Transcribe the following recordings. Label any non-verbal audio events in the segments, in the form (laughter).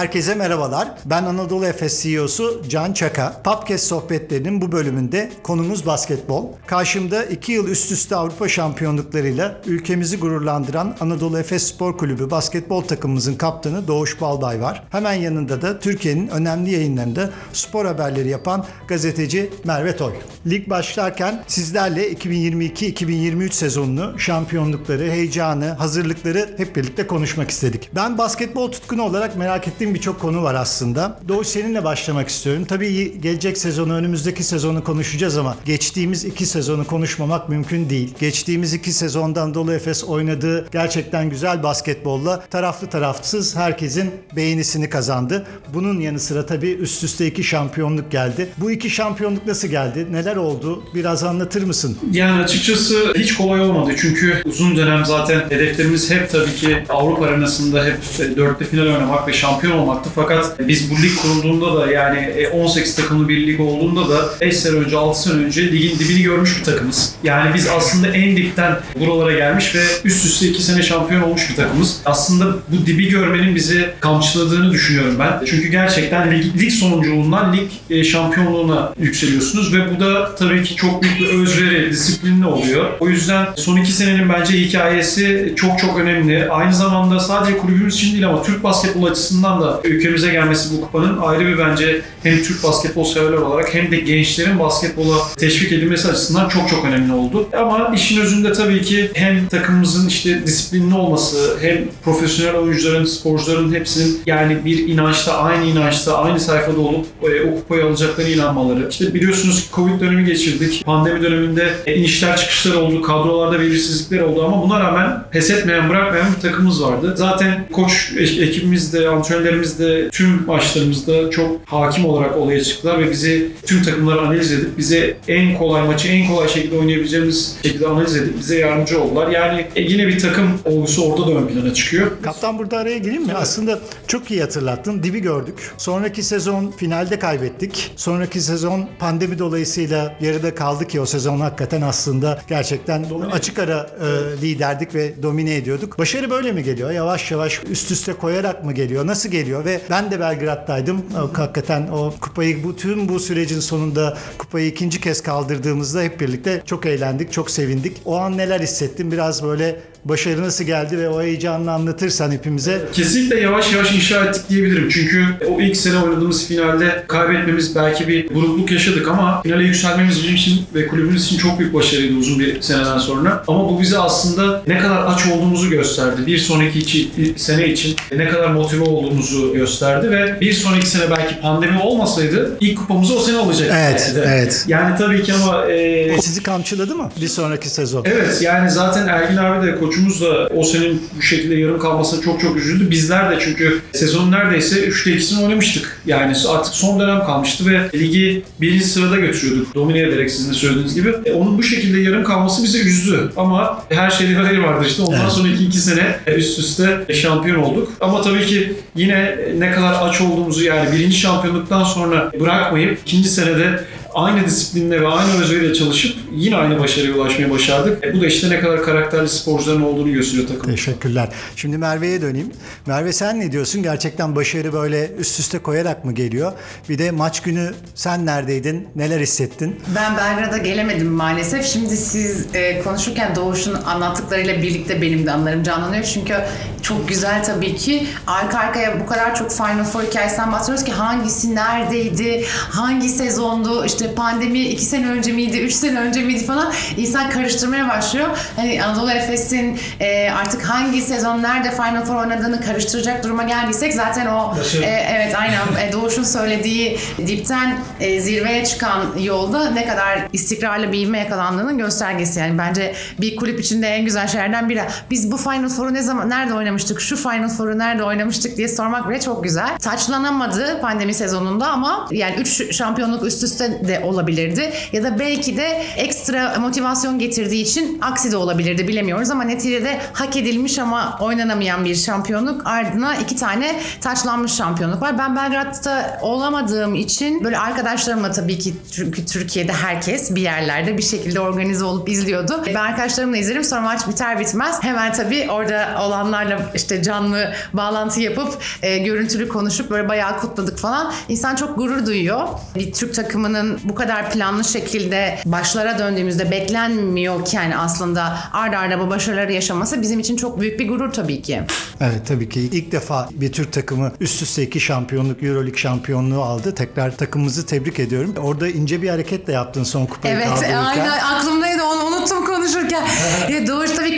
Herkese merhabalar. Ben Anadolu Efes CEO'su Can Çaka. Papkes sohbetlerinin bu bölümünde konumuz basketbol. Karşımda iki yıl üst üste Avrupa şampiyonluklarıyla ülkemizi gururlandıran Anadolu Efes Spor Kulübü basketbol takımımızın kaptanı Doğuş Balday var. Hemen yanında da Türkiye'nin önemli yayınlarında spor haberleri yapan gazeteci Merve Toy. Lig başlarken sizlerle 2022-2023 sezonunu, şampiyonlukları, heyecanı, hazırlıkları hep birlikte konuşmak istedik. Ben basketbol tutkunu olarak merak ettiğim birçok konu var aslında. Doğuş seninle başlamak istiyorum. Tabii gelecek sezonu, önümüzdeki sezonu konuşacağız ama geçtiğimiz iki sezonu konuşmamak mümkün değil. Geçtiğimiz iki sezondan Anadolu Efes oynadığı gerçekten güzel basketbolla taraflı tarafsız herkesin beğenisini kazandı. Bunun yanı sıra tabii üst üste iki şampiyonluk geldi. Bu iki şampiyonluk nasıl geldi? Neler oldu? Biraz anlatır mısın? Yani açıkçası hiç kolay olmadı. Çünkü uzun dönem zaten hedeflerimiz hep tabii ki Avrupa arenasında hep dörtte final oynamak ve şampiyon olmaktı. Fakat biz bu lig kurulduğunda da yani 18 e, takımlı bir lig olduğunda da 5 sene önce 6 sene önce ligin dibini görmüş bir takımız. Yani biz aslında en dipten buralara gelmiş ve üst üste 2 sene şampiyon olmuş bir takımız. Aslında bu dibi görmenin bizi kamçıladığını düşünüyorum ben. Çünkü gerçekten lig, lig sonunculuğundan lig e, şampiyonluğuna yükseliyorsunuz ve bu da tabii ki çok büyük bir özveri, disiplinli oluyor. O yüzden son 2 senenin bence hikayesi çok çok önemli. Aynı zamanda sadece kulübümüz için değil ama Türk basketbol açısından da ülkemize gelmesi bu kupanın ayrı bir bence hem Türk basketbol severler olarak hem de gençlerin basketbola teşvik edilmesi açısından çok çok önemli oldu. Ama işin özünde tabii ki hem takımımızın işte disiplinli olması hem profesyonel oyuncuların, sporcuların hepsinin yani bir inançta, aynı inançta, aynı sayfada olup e, o kupayı alacaklarına inanmaları. İşte biliyorsunuz Covid dönemi geçirdik. Pandemi döneminde e, inişler çıkışlar oldu, kadrolarda belirsizlikler oldu ama buna rağmen pes etmeyen, bırakmayan bir takımımız vardı. Zaten koç ekibimiz de, antrenörlerimiz de tüm maçlarımızda çok hakim olarak olaya çıktılar ve bizi tüm takımları analiz edip bize en kolay maçı en kolay şekilde oynayabileceğimiz şekilde analiz edip bize yardımcı oldular. Yani e, yine bir takım olgusu orada da ön plana çıkıyor. Kaptan burada araya gireyim mi? Evet. Aslında çok iyi hatırlattın. Dibi gördük. Sonraki sezon finalde kaybettik. Sonraki sezon pandemi dolayısıyla yarıda kaldı ki o sezon hakikaten aslında gerçekten domine. açık ara e, liderdik ve domine ediyorduk. Başarı böyle mi geliyor? Yavaş yavaş üst üste koyarak mı geliyor? Nasıl geliyor? Ve ben de Belgrad'daydım. Hakikaten o kupayı bu tüm bu sürecin sonunda kupayı ikinci kez kaldırdığımızda hep birlikte çok eğlendik, çok sevindik. O an neler hissettim? Biraz böyle başarı nasıl geldi ve o heyecanını anlatırsan hepimize. Kesinlikle yavaş yavaş inşa ettik diyebilirim. Çünkü o ilk sene oynadığımız finalde kaybetmemiz belki bir burukluk yaşadık ama finale yükselmemiz bizim için ve kulübümüz için çok büyük başarıydı uzun bir seneden sonra. Ama bu bize aslında ne kadar aç olduğumuzu gösterdi. Bir sonraki içi, sene için ne kadar motive olduğumuzu gösterdi ve bir sonraki sene belki pandemi olmasaydı ilk kupamızı o sene alacaktık. Evet, evet. Yani tabii ki ama... E... O sizi kamçıladı mı bir sonraki sezon? Evet, yani zaten Ergin abi de koçumuz da o senin bu şekilde yarım kalmasına çok çok üzüldü. Bizler de çünkü sezonun neredeyse 3'te 2'sini oynamıştık. Yani artık son dönem kalmıştı ve ligi birinci sırada götürüyorduk. Domine ederek sizin de söylediğiniz gibi. E, onun bu şekilde yarım kalması bize üzdü. Ama her şeyde hayır vardır işte. Ondan evet. sonraki iki sene üst üste şampiyon olduk. Ama tabii ki yine ne kadar aç olduğumuzu yani birinci şampiyonluktan sonra bırakmayıp ikinci senede aynı disiplinle ve aynı özveriyle çalışıp yine aynı başarıya ulaşmaya başardık. E, bu da işte ne kadar karakterli sporcuların olduğunu gösteriyor takım. Teşekkürler. Şimdi Merve'ye döneyim. Merve sen ne diyorsun? Gerçekten başarı böyle üst üste koyarak mı geliyor? Bir de maç günü sen neredeydin? Neler hissettin? Ben Belgrad'a gelemedim maalesef. Şimdi siz e, konuşurken Doğuş'un anlattıklarıyla birlikte benim de anlarım canlanıyor. Çünkü çok güzel tabii ki. Arka arkaya bu kadar çok Final Four hikayesinden bahsediyoruz ki hangisi neredeydi, hangi sezondu, işte işte pandemi iki sene önce miydi, üç sene önce miydi falan insan karıştırmaya başlıyor. Hani Anadolu Efes'in e, artık hangi sezon nerede Final Four oynadığını karıştıracak duruma geldiysek zaten o e, evet aynen e, Doğuş'un söylediği dipten e, zirveye çıkan yolda ne kadar istikrarlı bir ivme yakalandığının göstergesi. Yani bence bir kulüp içinde en güzel şeylerden biri. Biz bu Final Four'u ne zaman nerede oynamıştık? Şu Final Four'u nerede oynamıştık diye sormak bile çok güzel. Taçlanamadı pandemi sezonunda ama yani 3 şampiyonluk üst üste de olabilirdi. Ya da belki de ekstra motivasyon getirdiği için aksi de olabilirdi bilemiyoruz ama neticede hak edilmiş ama oynanamayan bir şampiyonluk ardına iki tane taçlanmış şampiyonluk var. Ben Belgrad'da olamadığım için böyle arkadaşlarımla tabii ki çünkü Türkiye'de herkes bir yerlerde bir şekilde organize olup izliyordu. Ben arkadaşlarımla izlerim sonra maç biter bitmez hemen tabii orada olanlarla işte canlı bağlantı yapıp e, görüntülü konuşup böyle bayağı kutladık falan. İnsan çok gurur duyuyor. Bir Türk takımının bu kadar planlı şekilde başlara döndüğümüzde beklenmiyorken aslında arda arda bu başarıları yaşaması bizim için çok büyük bir gurur tabii ki. Evet tabii ki ilk defa bir Türk takımı üst üste iki şampiyonluk Euroleague şampiyonluğu aldı. Tekrar takımımızı tebrik ediyorum. Orada ince bir hareket de yaptın son kupayı Evet aynen aklımdaydı onu unuttum konuşurken. (laughs) ya Doğuş tabii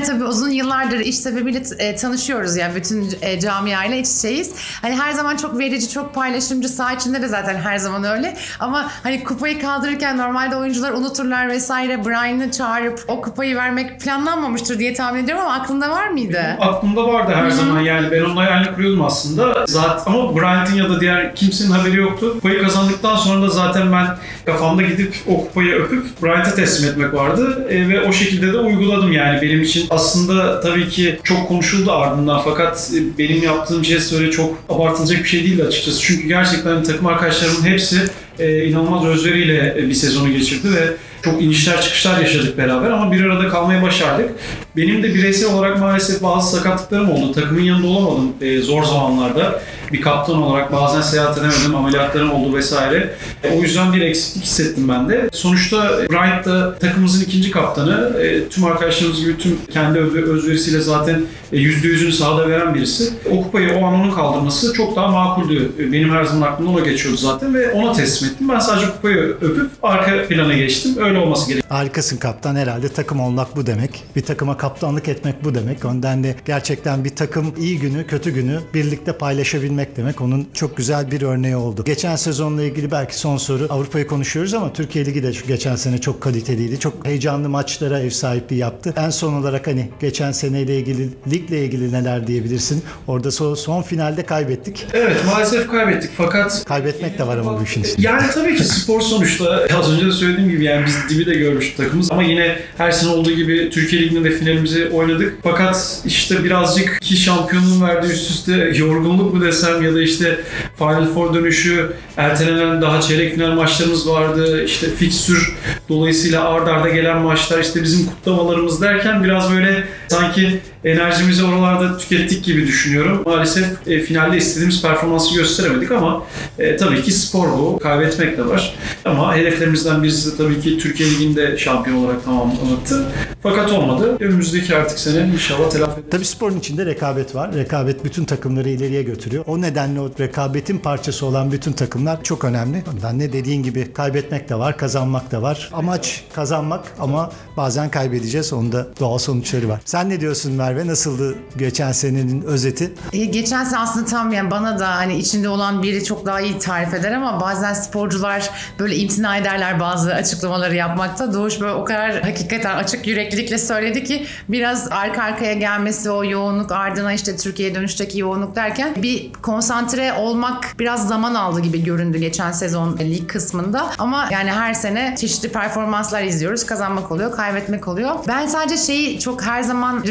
de tabii uzun yıllardır iş sebebiyle e, tanışıyoruz yani bütün e, camiayla iç içeyiz. Hani her zaman çok verici, çok paylaşımcı saha içinde de zaten her zaman öyle. Ama hani kupayı kaldırırken normalde oyuncular unuturlar vesaire. Brian'ı çağırıp o kupayı vermek planlanmamıştır diye tahmin ediyorum ama aklında var mıydı? Aklımda vardı her zaman yani ben onun hayalini kuruyordum aslında. Zaten ama Bryant'ın ya da diğer kimsenin haberi yoktu. Kupayı kazandıktan sonra da zaten ben kafamda gidip o kupayı öpüp Bryant'a teslim etmek vardı E, ve o şekilde de uyguladım yani benim için. Aslında tabii ki çok konuşuldu ardından fakat e, benim yaptığım jest öyle çok abartılacak bir şey değildi açıkçası. Çünkü gerçekten takım arkadaşlarımın hepsi e, inanılmaz özveriyle e, bir sezonu geçirdi ve çok inişler çıkışlar yaşadık beraber ama bir arada kalmayı başardık. Benim de bireysel olarak maalesef bazı sakatlıklarım oldu. Takımın yanında olamadım e, zor zamanlarda. Bir kaptan olarak bazen seyahat edemedim, ameliyatlarım oldu vesaire. E, o yüzden bir eksiklik hissettim ben de. Sonuçta Bryant da takımımızın ikinci kaptanı. E, tüm arkadaşlarımız gibi tüm kendi öz- özverisiyle zaten e, %100'ünü sahada veren birisi. O kupayı o an onun kaldırması çok daha makuldü. E, Benim her zaman aklımdan o geçiyordu zaten ve ona teslim ettim. Ben sadece kupayı öpüp arka plana geçtim. Öyle olması gerekiyor. Harikasın kaptan herhalde takım olmak bu demek. Bir takıma kaptanlık etmek bu demek. Ondan de gerçekten bir takım iyi günü kötü günü birlikte paylaşabilmek demek. Onun çok güzel bir örneği oldu. Geçen sezonla ilgili belki son soru. Avrupa'yı konuşuyoruz ama Türkiye Ligi de geçen sene çok kaliteliydi. Çok heyecanlı maçlara ev sahipliği yaptı. En son olarak hani geçen seneyle ilgili ligle ilgili neler diyebilirsin? Orada son, son finalde kaybettik. Evet maalesef kaybettik fakat Kaybetmek de var ama bu işin içinde. Yani tabii ki spor sonuçta (laughs) az önce de söylediğim gibi yani biz dibi de görmüş takımız ama yine her sene olduğu gibi Türkiye Ligi'nde de finalimizi oynadık. Fakat işte birazcık iki şampiyonluğun verdiği üst üste yorgunluk mu desem ya da işte Final Four dönüşü ertelenen daha çeyrek final maçlarımız vardı. İşte fikstür dolayısıyla ard arda gelen maçlar işte bizim kutlamalarımız derken biraz böyle sanki enerjimizi oralarda tükettik gibi düşünüyorum. Maalesef e, finalde istediğimiz performansı gösteremedik ama e, tabii ki spor bu. Kaybetmek de var. Ama hedeflerimizden birisi de tabii ki Türkiye Ligi'nde şampiyon olarak tamamlamaktı. Fakat olmadı. Önümüzdeki artık sene inşallah telafi ederiz. Tabii sporun içinde rekabet var. Rekabet bütün takımları ileriye götürüyor. O nedenle o rekabetin parçası olan bütün takımlar çok önemli. Ben ne dediğin gibi kaybetmek de var, kazanmak da var. Amaç kazanmak ama bazen kaybedeceğiz. Onun da doğal sonuçları var. Sen ne diyorsun Merve? Nasıldı geçen senenin özeti? E, geçen sene aslında tam yani bana da hani içinde olan biri çok daha iyi tarif eder ama bazen sporcular böyle imtina ederler bazı açıklamaları yapmakta. Doğuş böyle o kadar hakikaten açık yüreklilikle söyledi ki biraz arka arkaya gelmesi o yoğunluk ardına işte Türkiye'ye dönüşteki yoğunluk derken bir konsantre olmak biraz zaman aldı gibi göründü geçen sezon lig kısmında. Ama yani her sene çeşitli performanslar izliyoruz. Kazanmak oluyor, kaybetmek oluyor. Ben sadece şeyi çok her zaman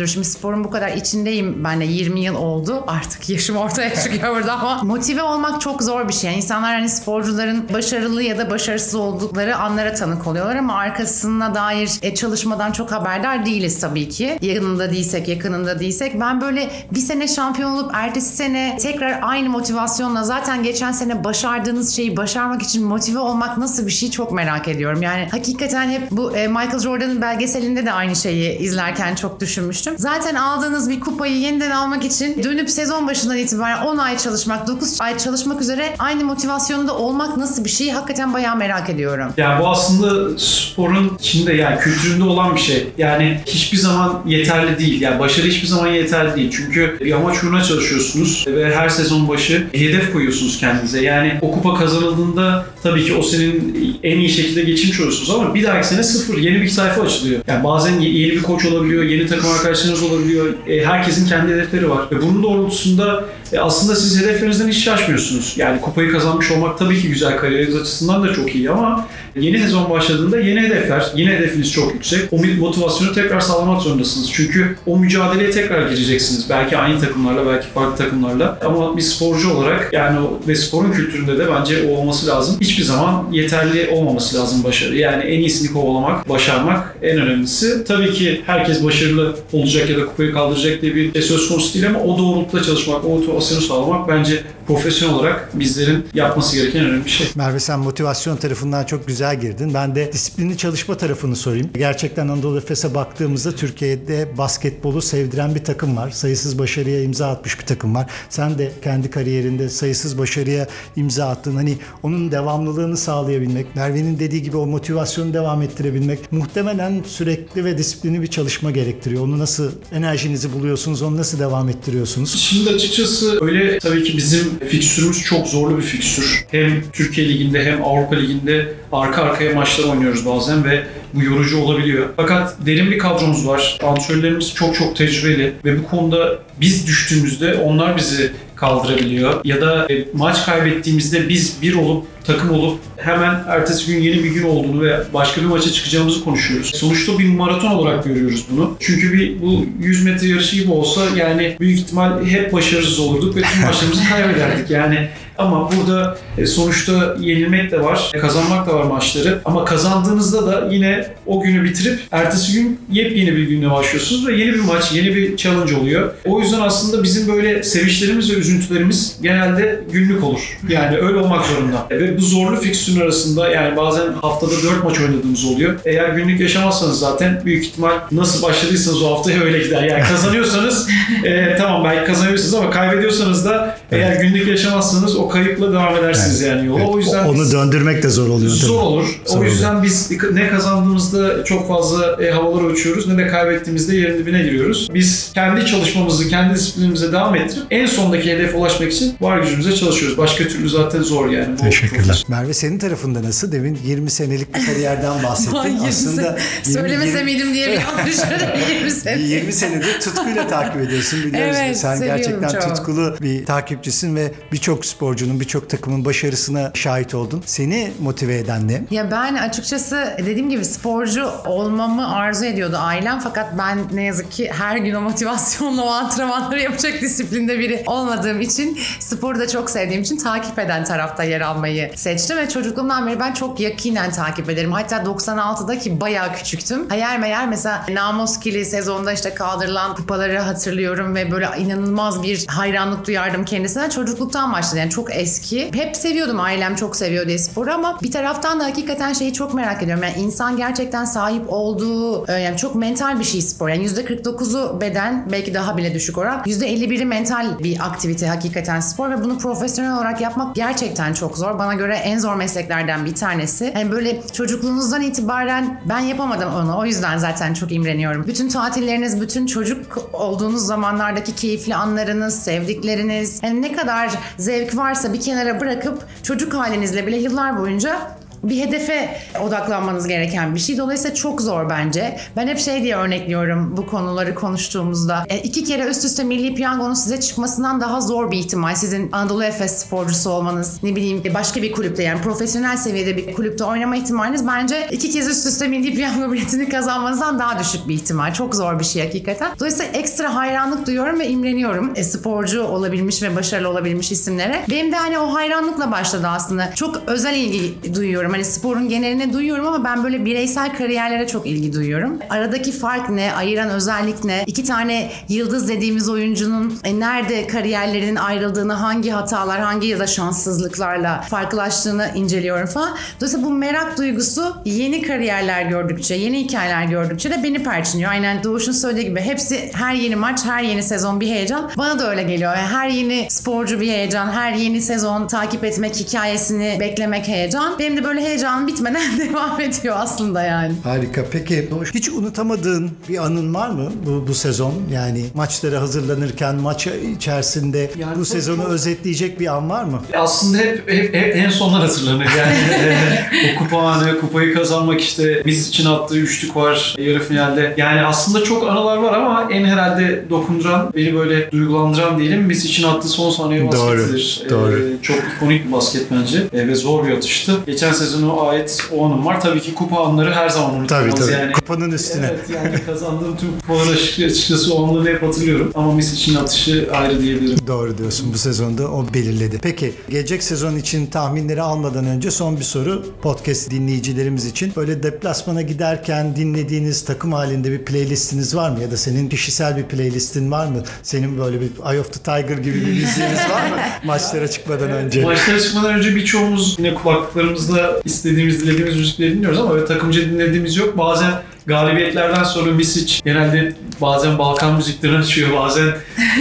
düşünmüşümdür. Şimdi sporun bu kadar içindeyim ben de 20 yıl oldu. Artık yaşım ortaya çıkıyor burada ama motive olmak çok zor bir şey. Yani insanlar hani sporcuların başarılı ya da başarısız oldukları anlara tanık oluyorlar ama arkasına dair e, çalışmadan çok haberdar değiliz tabii ki. Yanında değilsek, yakınında değilsek. Ben böyle bir sene şampiyon olup ertesi sene tekrar aynı motivasyonla zaten geçen sene başardığınız şeyi başarmak için motive olmak nasıl bir şey çok merak ediyorum. Yani hakikaten hep bu e, Michael Jordan'ın belgeselinde de aynı şeyi izlerken çok düşünmüştüm. Zaten aldığınız bir kupayı yeniden almak için dönüp sezon başından itibaren 10 ay çalışmak, 9 ay çalışmak üzere aynı motivasyonda olmak nasıl bir şey hakikaten bayağı merak ediyorum. Yani bu aslında sporun içinde yani kültüründe olan bir şey. Yani hiçbir zaman yeterli değil. Yani başarı hiçbir zaman yeterli değil. Çünkü bir amaç uğruna çalışıyorsunuz ve her sezon başı hedef koyuyorsunuz kendinize. Yani o kupa kazanıldığında tabii ki o senin en iyi şekilde geçmiş oluyorsunuz ama bir dahaki sene sıfır. Yeni bir sayfa açılıyor. Yani bazen ye- yeni bir koç olabiliyor, yeni takım arkadaşlarınız olabiliyor. E, herkesin kendi hedefleri var. Ve bunun doğrultusunda e, aslında siz hedeflerinizden hiç şaşmıyorsunuz. Yani kupayı kazanmış olmak tabii ki güzel kariyeriniz açısından da çok iyi ama yeni sezon başladığında yeni hedefler, yeni hedefiniz çok yüksek. O motivasyonu tekrar sağlamak zorundasınız. Çünkü o mücadeleye tekrar gireceksiniz. Belki aynı takımlarla, belki farklı takımlarla. Ama bir sporcu olarak yani ve sporun kültüründe de bence o olması lazım. Hiçbir zaman yeterli olmaması lazım başarı. Yani en iyisini kovalamak, başarmak en önemlisi. Tabii ki herkes başarılı olacak ya da kupayı kaldıracak diye bir şey söz konusu değil ama o doğrultuda çalışmak, o motivasyonu sağlamak bence profesyonel olarak bizlerin yapması gereken önemli bir şey. Merve sen motivasyon tarafından çok güzel girdin. Ben de disiplinli çalışma tarafını sorayım. Gerçekten Anadolu Efes'e baktığımızda Türkiye'de basketbolu sevdiren bir takım var. Sayısız başarıya imza atmış bir takım var. Sen de kendi kariyerinde sayısız başarıya imza attın. Hani onun devamlılığını sağlayabilmek, Merve'nin dediği gibi o motivasyonu devam ettirebilmek muhtemelen sürekli ve disiplinli bir çalışma gerektiriyor. Onu nasıl enerjinizi buluyorsunuz, onu nasıl devam ettiriyorsunuz? Şimdi açıkçası öyle tabii ki bizim fikstürümüz çok zorlu bir fikstür. Hem Türkiye Ligi'nde hem Avrupa Ligi'nde arka arkaya maçlar oynuyoruz bazen ve bu yorucu olabiliyor. Fakat derin bir kadromuz var. Antrenörlerimiz çok çok tecrübeli ve bu konuda biz düştüğümüzde onlar bizi kaldırabiliyor. Ya da e, maç kaybettiğimizde biz bir olup takım olup hemen ertesi gün yeni bir gün olduğunu ve başka bir maça çıkacağımızı konuşuyoruz. Sonuçta bir maraton olarak görüyoruz bunu. Çünkü bir bu 100 metre yarışı gibi olsa yani büyük ihtimal hep başarısız olurduk ve tüm maçlarımızı kaybederdik. Yani ama burada e, sonuçta yenilmek de var, kazanmak da var maçları. Ama kazandığınızda da yine o günü bitirip ertesi gün yepyeni bir günle başlıyorsunuz ve yeni bir maç, yeni bir challenge oluyor. O yüzden aslında bizim böyle sevinçlerimiz ve üzüntülerimiz genelde günlük olur. Yani öyle olmak zorunda. Ve bu zorlu fikstürün arasında yani bazen haftada 4 maç oynadığımız oluyor. Eğer günlük yaşamazsanız zaten büyük ihtimal nasıl başladıysanız o haftaya öyle gider. Yani kazanıyorsanız (laughs) e, tamam belki kazanıyorsunuz ama kaybediyorsanız da eğer günlük yaşamazsanız o kayıpla devam edersiniz yani yola. Evet, O yüzden onu biz- döndürmek de zor oluyor. tabii. Zor olur. Zor o yüzden biz ne kazandığımızda çok fazla e, havalara uçuyoruz ne de kaybettiğimizde yerin dibine giriyoruz. Biz kendi çalışmamızı, kendi disiplinimize devam ettirip en sondaki hedefe ulaşmak için var gücümüze çalışıyoruz. Başka türlü zaten zor yani. Bu Teşekkürler. Merve senin tarafında nasıl? Demin 20 senelik bir kariyerden (laughs) bahsettin. Aslında sene- 20 Söylemese 20 miydim diye bir (laughs) söyledim. 20 sene. 20 senedir tutkuyla takip ediyorsun biliyoruz. Evet, Sen gerçekten çok. tutkulu bir takipçisin ve birçok sporcunun, birçok takımın başarısına şahit oldun. Seni motive eden ne? Ya ben açıkçası dediğim gibi sporcu olmamı arzu ediyordu ailem fakat ben ne yazık ki her gün o motivasyonla o antrenmanları yapacak disiplinde biri olmadığım için sporu da çok sevdiğim için takip eden tarafta yer almayı seçtim ve çocukluğumdan beri ben çok yakinen takip ederim. Hatta 96'da ki bayağı küçüktüm. Hayal meyal mesela Namoskili sezonda işte kaldırılan kupaları hatırlıyorum ve böyle inanılmaz bir hayranlık duyardım kendisine. Çocukluktan başladı yani çok eski. Hep seviyordum ailem çok seviyor diye sporu ama bir taraftan da hakikaten şeyi çok merak ediyorum. Yani insan gerçekten sahip olduğu e, yani çok mental bir şey spor. Yani %49'u beden belki daha bile düşük oran. %51'i mental bir aktivite hakikaten spor ve bunu profesyonel olarak yapmak gerçekten çok zor. Bana göre en zor mesleklerden bir tanesi. Yani böyle çocukluğunuzdan itibaren ben yapamadım onu. O yüzden zaten çok imreniyorum. Bütün tatilleriniz, bütün çocuk olduğunuz zamanlardaki keyifli anlarınız, sevdikleriniz, yani ne kadar zevk varsa bir kenara bırakıp çocuk halinizle bile yıllar boyunca bir hedefe odaklanmanız gereken bir şey. Dolayısıyla çok zor bence. Ben hep şey diye örnekliyorum bu konuları konuştuğumuzda. E, iki kere üst üste milli piyangonun size çıkmasından daha zor bir ihtimal. Sizin Anadolu Efes sporcusu olmanız, ne bileyim başka bir kulüpte yani profesyonel seviyede bir kulüpte oynama ihtimaliniz bence iki kez üst üste milli piyango biletini kazanmanızdan daha düşük bir ihtimal. Çok zor bir şey hakikaten. Dolayısıyla ekstra hayranlık duyuyorum ve imreniyorum. E, sporcu olabilmiş ve başarılı olabilmiş isimlere. Benim de hani o hayranlıkla başladı aslında. Çok özel ilgi duyuyorum. Hani sporun geneline duyuyorum ama ben böyle bireysel kariyerlere çok ilgi duyuyorum. Aradaki fark ne? Ayıran özellik ne? İki tane yıldız dediğimiz oyuncunun e, nerede kariyerlerinin ayrıldığını, hangi hatalar, hangi ya da şanssızlıklarla farklılaştığını inceliyorum falan. Dolayısıyla bu merak duygusu yeni kariyerler gördükçe, yeni hikayeler gördükçe de beni perçiniyor. Aynen Doğuş'un söylediği gibi hepsi her yeni maç, her yeni sezon bir heyecan. Bana da öyle geliyor. Yani her yeni sporcu bir heyecan, her yeni sezon takip etmek, hikayesini beklemek heyecan. Benim de böyle böyle heyecan bitmeden (laughs) devam ediyor aslında yani. Harika. Peki hiç unutamadığın bir anın var mı bu, bu sezon? Yani maçlara hazırlanırken, maç içerisinde Yani bu çok- sezonu çok- özetleyecek bir an var mı? Aslında hep, hep, hep en sonlar hatırlanır. Yani (laughs) e, o kupa anı, kupayı kazanmak işte biz için attığı üçlük var yarı finalde. Yani aslında çok anılar var ama en herhalde dokunduran, beni böyle duygulandıran diyelim biz için attığı son saniye Doğru, basketidir. doğru. E, çok ikonik bir basket bence E, ve zor bir atıştı. Geçen sezona ait o anım var. Tabii ki kupa anları her zaman Tabii unutulmaz tabii. yani. Kupanın üstüne. Evet yani kazandığım tüm kupaları açık- açıkçası o anları hep hatırlıyorum. Ama Miss için atışı ayrı diyebilirim. Doğru diyorsun. Bu sezonda o belirledi. Peki gelecek sezon için tahminleri almadan önce son bir soru podcast dinleyicilerimiz için. Böyle deplasmana giderken dinlediğiniz takım halinde bir playlistiniz var mı? Ya da senin kişisel bir playlistin var mı? Senin böyle bir Eye of the Tiger gibi bir (laughs) müziğiniz var mı? Maçlara çıkmadan önce. Maçlara çıkmadan önce birçoğumuz yine kulaklıklarımızda istediğimiz, dilediğimiz müzikleri dinliyoruz ama öyle takımcı dinlediğimiz yok. Bazen galibiyetlerden sonra Misic genelde bazen Balkan müzikleri açıyor, (laughs) bazen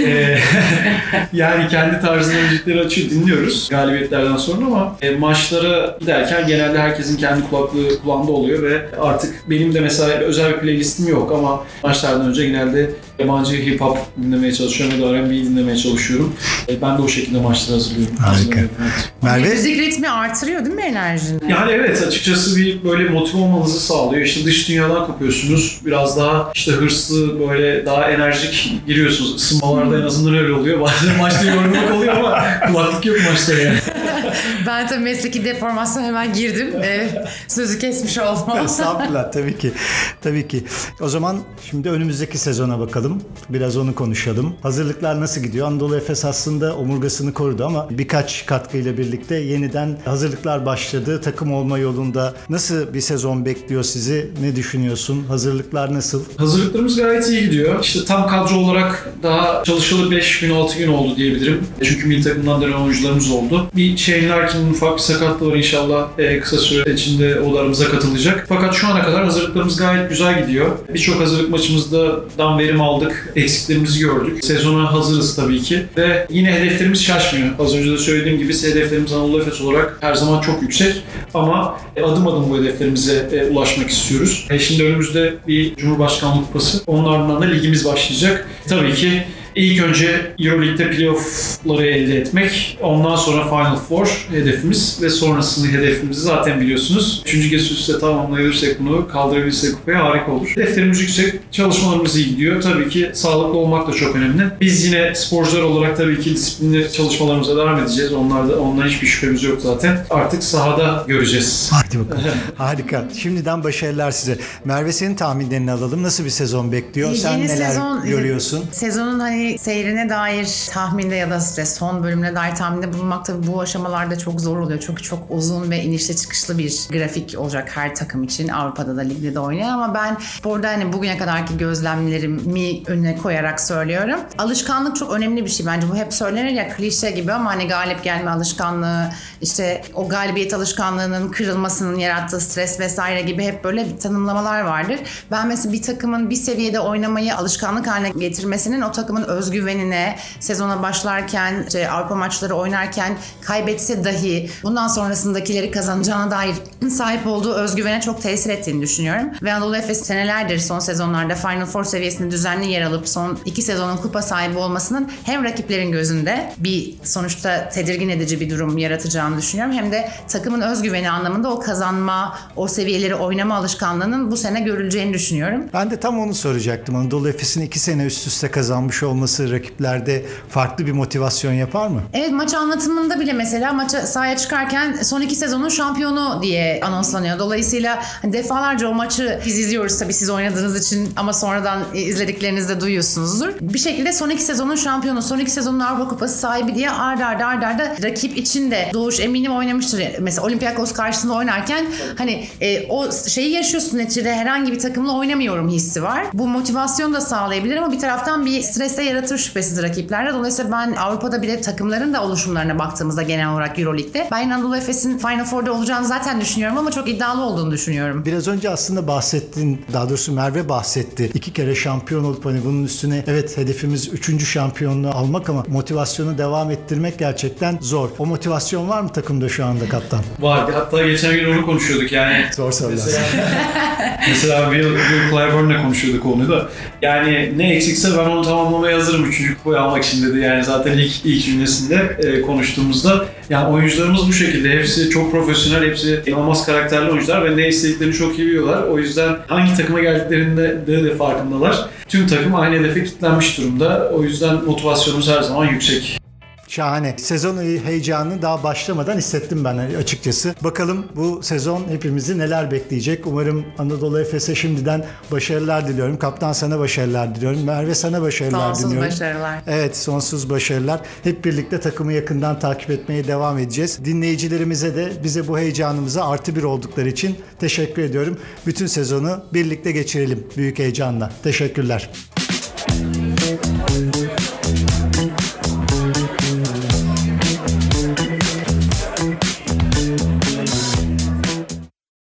e, (laughs) yani kendi tarzında müzikleri açıyor, dinliyoruz galibiyetlerden sonra ama e, maçlara giderken genelde herkesin kendi kulaklığı kulağında oluyor ve artık benim de mesela özel bir playlistim yok ama maçlardan önce genelde yabancı hip hop dinlemeye çalışıyorum ya da R&B dinlemeye çalışıyorum. E, ben de o şekilde maçları hazırlıyorum. Harika. Evet. Merve? Müzik ritmi artırıyor değil mi enerjini? Yani evet açıkçası bir böyle motive olmanızı sağlıyor. İşte dış dünyadan kapıyorsunuz. Biraz daha işte hırslı böyle daha enerjik giriyorsunuz. Isınmalarda en azından öyle oluyor. Bazen maçta yorgunluk oluyor ama kulaklık yok maçta yani. Ben tabii mesleki deformasyon hemen girdim. Ee, sözü kesmiş oldum. (laughs) Estağfurullah tabii ki. Tabii ki. O zaman şimdi önümüzdeki sezona bakalım. Biraz onu konuşalım. Hazırlıklar nasıl gidiyor? Anadolu Efes aslında omurgasını korudu ama birkaç katkıyla birlikte yeniden hazırlıklar başladı. Takım olma yolunda nasıl bir sezon bekliyor sizi? Ne düşünüyorsun? Hazırlıklar nasıl? Hazırlıklarımız gayet iyi gidiyor. İşte tam kadro olarak daha çalışalı 5 gün 6 gün oldu diyebilirim. Çünkü milli takımdan dönen oyuncularımız oldu. Bir Shane Larkin'in ufak bir sakatlığı var inşallah e, kısa süre içinde o da aramıza katılacak. Fakat şu ana kadar hazırlıklarımız gayet güzel gidiyor. Birçok hazırlık maçımızdan verim aldık. Eksiklerimizi gördük. Sezona hazırız tabii ki. Ve yine hedeflerimiz şaşmıyor. Az önce de söylediğim gibi hedeflerimiz Anadolu Efes olarak her zaman çok yüksek. Ama e, adım adım bu hedeflerimize e, ulaşmak istiyoruz. E, şimdi önümüzde bir Cumhurbaşkanlığı Kupası. Onun ardından da ligimiz başlayacak. Tabii ki ilk önce Euroleague'de playoff'ları elde etmek. Ondan sonra Final Four hedefimiz ve sonrasında hedefimizi zaten biliyorsunuz. Üçüncü kez üst üste tamamlayabilirsek bunu, kaldırabilirsek kupaya harika olur. Hedeflerimiz yüksek, çalışmalarımız iyi gidiyor. Tabii ki sağlıklı olmak da çok önemli. Biz yine sporcular olarak tabii ki disiplinli çalışmalarımıza devam edeceğiz. Onlarda, ondan hiçbir şüphemiz yok zaten. Artık sahada göreceğiz. Hadi bakalım. (laughs) Harika. Şimdiden başarılar size. Merve senin tahminlerini alalım. Nasıl bir sezon bekliyor? Sen Yeni neler sezon- görüyorsun? Sezonun hani seyrine dair tahminde ya da işte son bölümüne dair tahminde bulunmak tabii bu aşamalarda çok zor oluyor. Çünkü çok uzun ve inişli çıkışlı bir grafik olacak her takım için. Avrupa'da da ligde de oynayan ama ben burada hani bugüne kadarki gözlemlerimi önüne koyarak söylüyorum. Alışkanlık çok önemli bir şey bence. Bu hep söylenir ya klişe gibi ama hani galip gelme alışkanlığı, işte o galibiyet alışkanlığının kırılmasının yarattığı stres vesaire gibi hep böyle tanımlamalar vardır. Ben mesela bir takımın bir seviyede oynamayı alışkanlık haline getirmesinin o takımın özgüvenine, sezona başlarken, işte Avrupa maçları oynarken kaybetse dahi bundan sonrasındakileri kazanacağına dair sahip olduğu özgüvene çok tesir ettiğini düşünüyorum. Ve Anadolu Efes senelerdir son sezonlarda Final Four seviyesinde düzenli yer alıp son iki sezonun kupa sahibi olmasının hem rakiplerin gözünde bir sonuçta tedirgin edici bir durum yaratacağını düşünüyorum. Hem de takımın özgüveni anlamında o kazanma, o seviyeleri oynama alışkanlığının bu sene görüleceğini düşünüyorum. Ben de tam onu soracaktım. Anadolu Efes'in iki sene üst üste kazanmış olması rakiplerde farklı bir motivasyon yapar mı? Evet maç anlatımında bile mesela maça sahaya çıkarken son iki sezonun şampiyonu diye anonslanıyor. Dolayısıyla hani defalarca o maçı biz izliyoruz tabii siz oynadığınız için ama sonradan izlediklerinizde duyuyorsunuzdur. Bir şekilde son iki sezonun şampiyonu, son iki sezonun Avrupa Kupası sahibi diye arda arda arda arda rakip için de Doğuş eminim oynamıştır. Mesela Olympiakos karşısında oynarken hani e, o şeyi yaşıyorsun neticede herhangi bir takımla oynamıyorum hissi var. Bu motivasyonu da sağlayabilir ama bir taraftan bir strese yaratır şüphesiz rakiplerde. Dolayısıyla ben Avrupa'da bile takımların da oluşumlarına baktığımızda genel olarak Euroleague'de ben Anadolu Efes'in Final Four'da olacağını zaten düşünüyorum ama çok iddialı olduğunu düşünüyorum. Biraz önce aslında bahsettin, daha doğrusu Merve bahsetti. İki kere şampiyon olup hani bunun üstüne evet hedefimiz üçüncü şampiyonluğu almak ama motivasyonu devam ettirmek gerçekten zor. O motivasyon var mı takımda şu anda kaptan? Var. Hatta geçen gün onu konuşuyorduk yani. (laughs) Zor sorular. Mesela, mesela Will, Will Clyburn'la konuşuyorduk onu da. Yani ne eksikse ben onu tamamlamaya hazırım. Üçüncü kupayı almak için dedi. Yani zaten ilk, ilk cümlesinde e, konuştuğumuzda. Yani oyuncularımız bu şekilde. Hepsi çok profesyonel, hepsi inanılmaz karakterli oyuncular ve ne istediklerini çok iyi biliyorlar. O yüzden hangi takıma geldiklerinde de, de farkındalar. Tüm takım aynı hedefe kilitlenmiş durumda. O yüzden motivasyonumuz her zaman yüksek. Şahane. Sezon heyecanını daha başlamadan hissettim ben açıkçası. Bakalım bu sezon hepimizi neler bekleyecek. Umarım Anadolu Efes'e şimdiden başarılar diliyorum. Kaptan sana başarılar diliyorum. Merve sana başarılar Sonsuz diliyorum. başarılar. Evet sonsuz başarılar. Hep birlikte takımı yakından takip etmeye devam edeceğiz. Dinleyicilerimize de bize bu heyecanımıza artı bir oldukları için teşekkür ediyorum. Bütün sezonu birlikte geçirelim büyük heyecanla. Teşekkürler.